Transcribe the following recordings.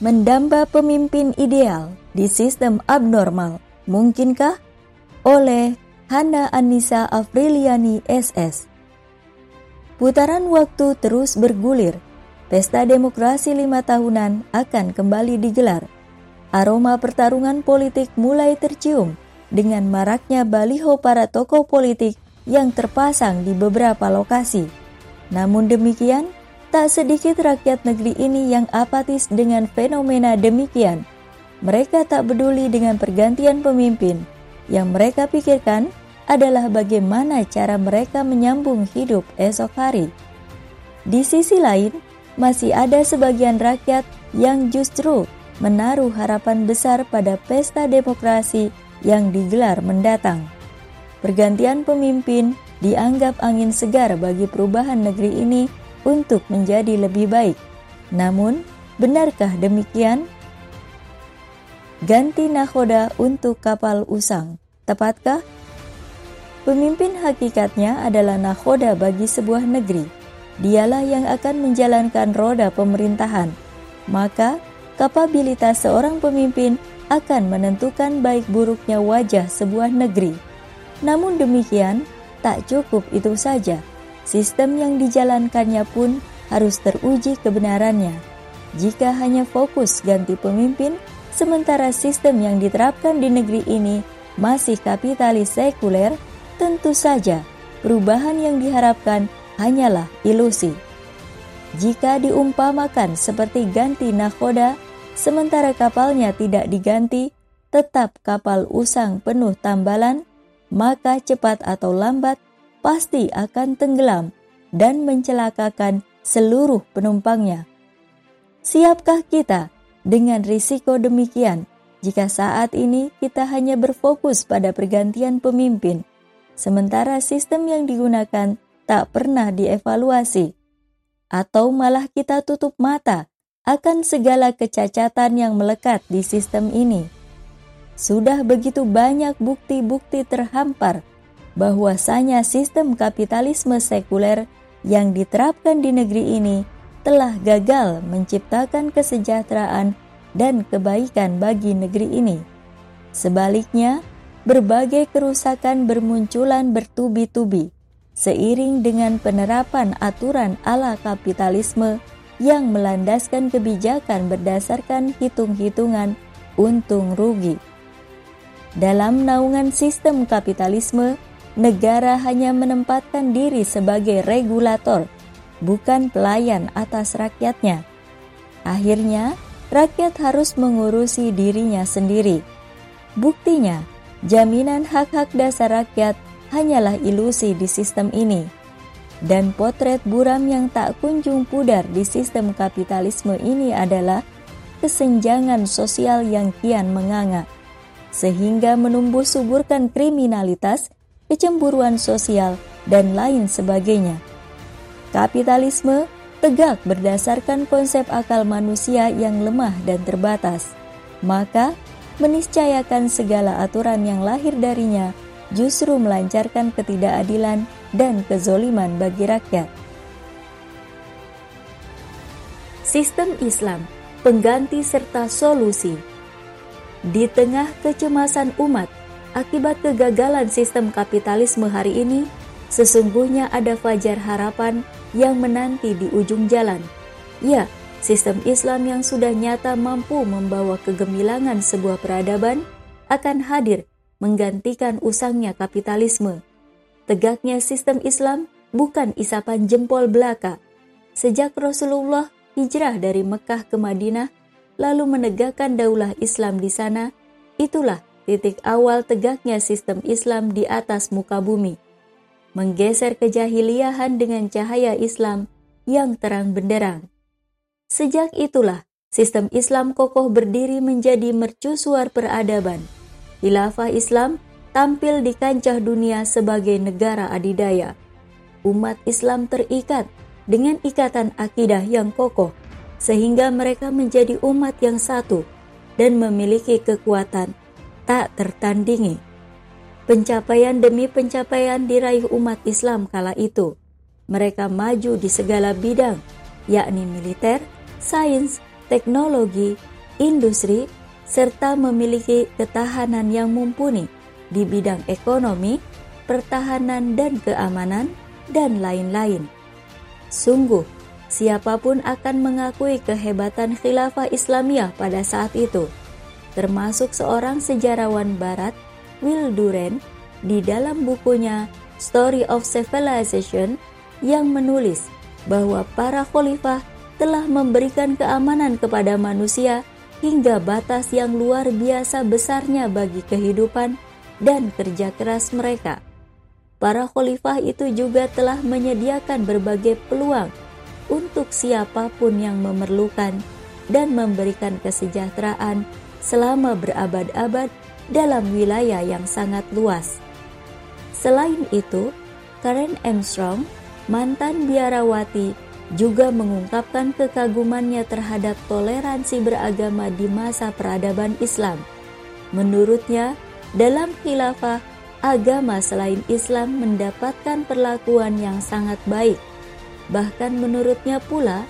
Mendamba pemimpin ideal di sistem abnormal, mungkinkah? Oleh Hana Anissa Afriliani SS. Putaran waktu terus bergulir. Pesta demokrasi lima tahunan akan kembali digelar. Aroma pertarungan politik mulai tercium dengan maraknya baliho para tokoh politik yang terpasang di beberapa lokasi. Namun demikian, Tak sedikit rakyat negeri ini yang apatis dengan fenomena demikian. Mereka tak peduli dengan pergantian pemimpin. Yang mereka pikirkan adalah bagaimana cara mereka menyambung hidup esok hari. Di sisi lain, masih ada sebagian rakyat yang justru menaruh harapan besar pada pesta demokrasi yang digelar mendatang. Pergantian pemimpin dianggap angin segar bagi perubahan negeri ini untuk menjadi lebih baik. Namun, benarkah demikian? Ganti nahoda untuk kapal usang, tepatkah? Pemimpin hakikatnya adalah nahoda bagi sebuah negeri. Dialah yang akan menjalankan roda pemerintahan. Maka, kapabilitas seorang pemimpin akan menentukan baik buruknya wajah sebuah negeri. Namun demikian, tak cukup itu saja sistem yang dijalankannya pun harus teruji kebenarannya. Jika hanya fokus ganti pemimpin, sementara sistem yang diterapkan di negeri ini masih kapitalis sekuler, tentu saja perubahan yang diharapkan hanyalah ilusi. Jika diumpamakan seperti ganti nakoda, sementara kapalnya tidak diganti, tetap kapal usang penuh tambalan, maka cepat atau lambat pasti akan tenggelam dan mencelakakan seluruh penumpangnya. Siapkah kita dengan risiko demikian jika saat ini kita hanya berfokus pada pergantian pemimpin, sementara sistem yang digunakan tak pernah dievaluasi, atau malah kita tutup mata akan segala kecacatan yang melekat di sistem ini? Sudah begitu banyak bukti-bukti terhampar bahwasanya sistem kapitalisme sekuler yang diterapkan di negeri ini telah gagal menciptakan kesejahteraan dan kebaikan bagi negeri ini. Sebaliknya, berbagai kerusakan bermunculan bertubi-tubi seiring dengan penerapan aturan ala kapitalisme yang melandaskan kebijakan berdasarkan hitung-hitungan untung rugi. Dalam naungan sistem kapitalisme, negara hanya menempatkan diri sebagai regulator, bukan pelayan atas rakyatnya. Akhirnya, rakyat harus mengurusi dirinya sendiri. Buktinya, jaminan hak-hak dasar rakyat hanyalah ilusi di sistem ini. Dan potret buram yang tak kunjung pudar di sistem kapitalisme ini adalah kesenjangan sosial yang kian menganga, sehingga menumbuh suburkan kriminalitas kecemburuan sosial, dan lain sebagainya. Kapitalisme tegak berdasarkan konsep akal manusia yang lemah dan terbatas, maka meniscayakan segala aturan yang lahir darinya justru melancarkan ketidakadilan dan kezoliman bagi rakyat. Sistem Islam, pengganti serta solusi. Di tengah kecemasan umat akibat kegagalan sistem kapitalisme hari ini, sesungguhnya ada fajar harapan yang menanti di ujung jalan. Ya, sistem Islam yang sudah nyata mampu membawa kegemilangan sebuah peradaban akan hadir menggantikan usangnya kapitalisme. Tegaknya sistem Islam bukan isapan jempol belaka. Sejak Rasulullah hijrah dari Mekah ke Madinah, lalu menegakkan daulah Islam di sana, itulah titik awal tegaknya sistem Islam di atas muka bumi, menggeser kejahiliahan dengan cahaya Islam yang terang benderang. Sejak itulah sistem Islam kokoh berdiri menjadi mercusuar peradaban. Khilafah Islam tampil di kancah dunia sebagai negara adidaya. Umat Islam terikat dengan ikatan akidah yang kokoh, sehingga mereka menjadi umat yang satu dan memiliki kekuatan tak tertandingi. Pencapaian demi pencapaian diraih umat Islam kala itu. Mereka maju di segala bidang, yakni militer, sains, teknologi, industri, serta memiliki ketahanan yang mumpuni di bidang ekonomi, pertahanan dan keamanan, dan lain-lain. Sungguh, siapa pun akan mengakui kehebatan khilafah Islamiyah pada saat itu, termasuk seorang sejarawan barat, Will Durant, di dalam bukunya Story of Civilization yang menulis bahwa para khalifah telah memberikan keamanan kepada manusia hingga batas yang luar biasa besarnya bagi kehidupan dan kerja keras mereka. Para khalifah itu juga telah menyediakan berbagai peluang untuk siapa pun yang memerlukan dan memberikan kesejahteraan selama berabad-abad dalam wilayah yang sangat luas. Selain itu, Karen Armstrong, mantan biarawati, juga mengungkapkan kekagumannya terhadap toleransi beragama di masa peradaban Islam. Menurutnya, dalam khilafah agama selain Islam mendapatkan perlakuan yang sangat baik. Bahkan menurutnya pula,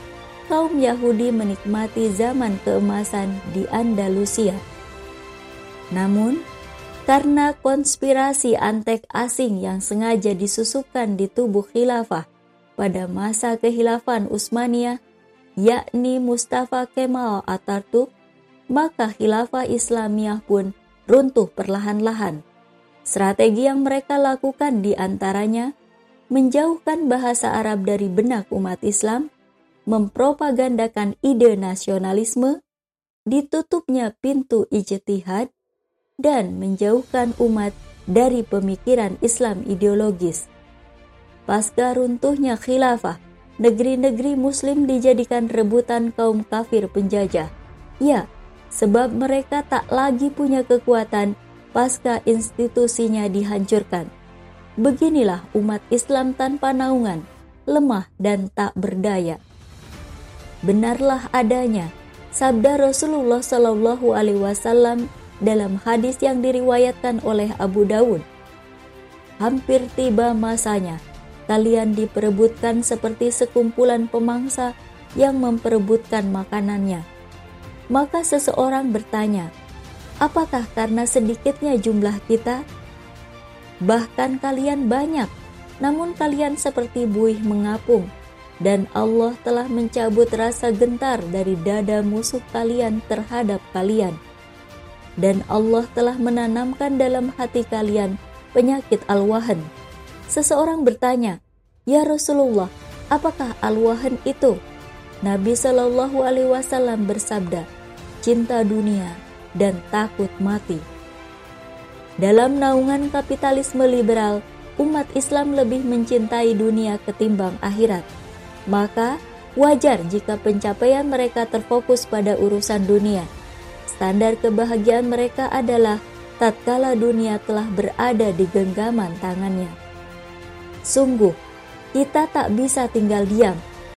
kaum Yahudi menikmati zaman keemasan di Andalusia. Namun, karena konspirasi antek asing yang sengaja disusupkan di tubuh khilafah pada masa kehilafan Utsmaniyah, yakni Mustafa Kemal Atatürk, maka khilafah Islamiyah pun runtuh perlahan-lahan. Strategi yang mereka lakukan di antaranya menjauhkan bahasa Arab dari benak umat Islam, mempropagandakan ide nasionalisme, ditutupnya pintu ijtihad, dan menjauhkan umat dari pemikiran Islam ideologis. Pasca runtuhnya khilafah, negeri-negeri muslim dijadikan rebutan kaum kafir penjajah. Ya, sebab mereka tak lagi punya kekuatan pasca institusinya dihancurkan. Beginilah umat Islam tanpa naungan, lemah dan tak berdaya. Benarlah adanya sabda Rasulullah Shallallahu Alaihi Wasallam dalam hadis yang diriwayatkan oleh Abu Dawud. Hampir tiba masanya kalian diperebutkan seperti sekumpulan pemangsa yang memperebutkan makanannya. Maka seseorang bertanya, Apakah karena sedikitnya jumlah kita? Bahkan kalian banyak, namun kalian seperti buih mengapung, dan Allah telah mencabut rasa gentar dari dada musuh kalian terhadap kalian. Dan Allah telah menanamkan dalam hati kalian penyakit al-wahan. Seseorang bertanya, "Ya Rasulullah, apakah al-wahan itu?" Nabi Shallallahu alaihi wasallam bersabda, "Cinta dunia dan takut mati. Dalam naungan kapitalisme liberal, umat Islam lebih mencintai dunia ketimbang akhirat. Maka, wajar jika pencapaian mereka terfokus pada urusan dunia. Standar kebahagiaan mereka adalah tatkala dunia telah berada di genggaman tangannya. Sungguh, kita tak bisa tinggal diam